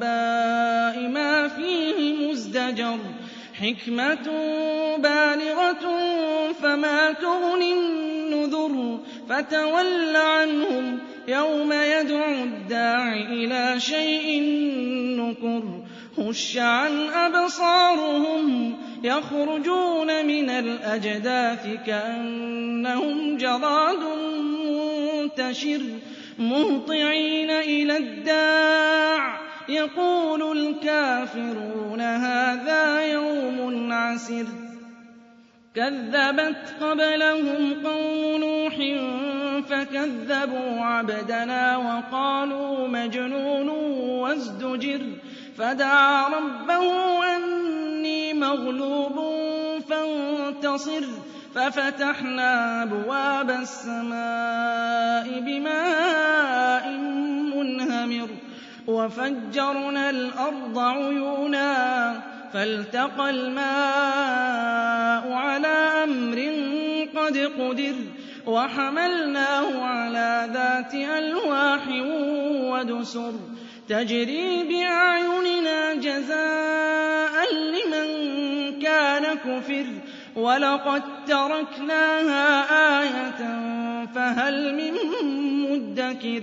ما فيه مزدجر حكمة بالغة فما تغني النذر فتول عنهم يوم يدعو الداع إلى شيء نكر خش عن أبصارهم يخرجون من الأجداث كأنهم جراد منتشر مهطعين إلى الداع يقول الكافرون هذا يوم عسر. كذبت قبلهم قوم نوح فكذبوا عبدنا وقالوا مجنون وازدجر. فدعا ربه أني مغلوب فانتصر. ففتحنا أبواب السماء بماء وفجرنا الأرض عيونا فالتقى الماء على أمر قد قدر وحملناه على ذات ألواح ودسر تجري بأعيننا جزاء لمن كان كفر ولقد تركناها آية فهل من مدكر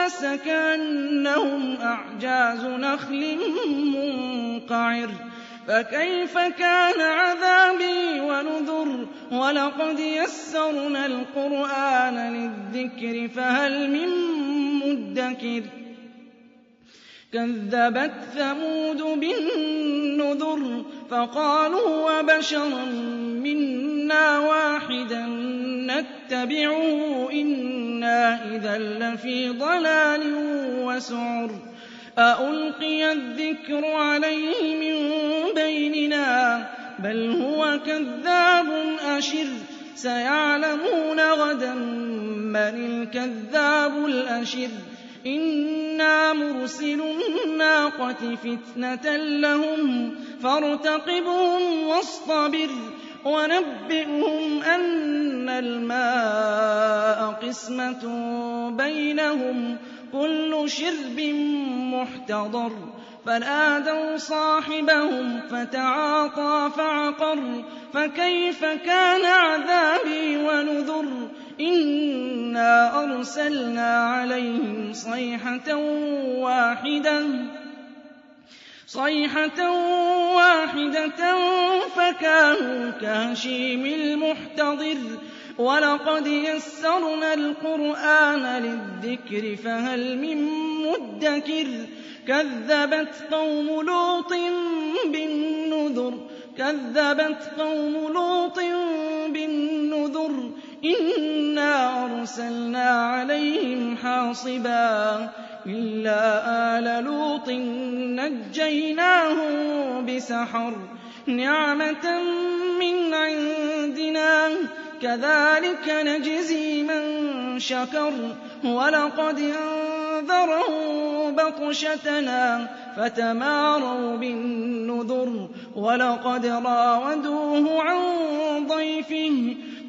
الناس كأنهم أعجاز نخل منقعر. فكيف كان عذابي ونذر؟ ولقد يسرنا القرآن للذكر فهل من مدكر؟ كذبت ثمود بالنذر فقالوا وبشرا منا واحدا نتبعه إنا إذا لفي ضلال وسعر. أألقي الذكر عليه من بيننا؟ بل هو كذاب أشر. سيعلمون غدا من الكذاب الأشر. إنا مرسل الناقة فتنة لهم فارتقبهم واصطبر. ونبئهم أن الماء قسمة بينهم كل شرب محتضر. فنادوا صاحبهم فتعاطى فعقر فكيف كان عذابي ونذر؟ إنا أرسلنا عليهم صيحة واحدة. صيحة واحدة فكانوا كهشيم المحتضر ولقد يسرنا القرآن للذكر فهل من مدكر كذبت قوم لوط بالنذر كذبت قوم لوط بالنذر إنا أرسلنا عليهم حاصبا إلا آل لوط نجيناهم بسحر نعمة من عندنا كذلك نجزي من شكر ولقد أنذرهم بطشتنا فتماروا بالنذر ولقد راودوه عن ضيفه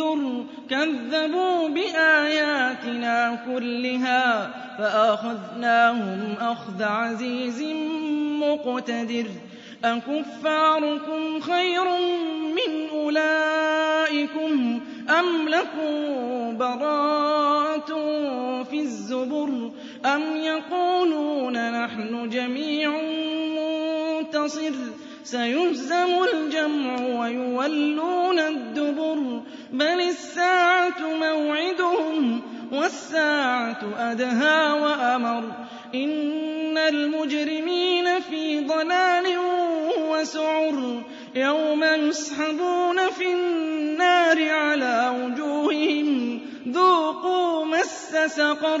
النُّذُرُ كَذَّبُوا بِآيَاتِنَا كُلِّهَا فَأَخَذْنَاهُمْ أَخْذَ عَزِيزٍ مُّقْتَدِرٍ أَكُفَّارُكُمْ خَيْرٌ مِّنْ أُولَٰئِكُمْ أَمْ لَكُم بَرَاءَةٌ فِي الزُّبُرِ أَمْ يَقُولُونَ نَحْنُ جَمِيعٌ مُّنتَصِرٌ سَيُهْزَمُ الْجَمْعُ وَيُوَلُّونَ الدُّبُرَ بَلِ السَّاعَةُ مَوْعِدُهُمْ وَالسَّاعَةُ أَدْهَىٰ وَأَمَرُّ. إِنَّ الْمُجْرِمِينَ فِي ضَلَالٍ وَسُعُرٍ يَوْمَ يُسْحَبُونَ فِي النَّارِ عَلَىٰ وُجُوهِهِمْ ذُوقُوا مَسَّ سَقَرَ.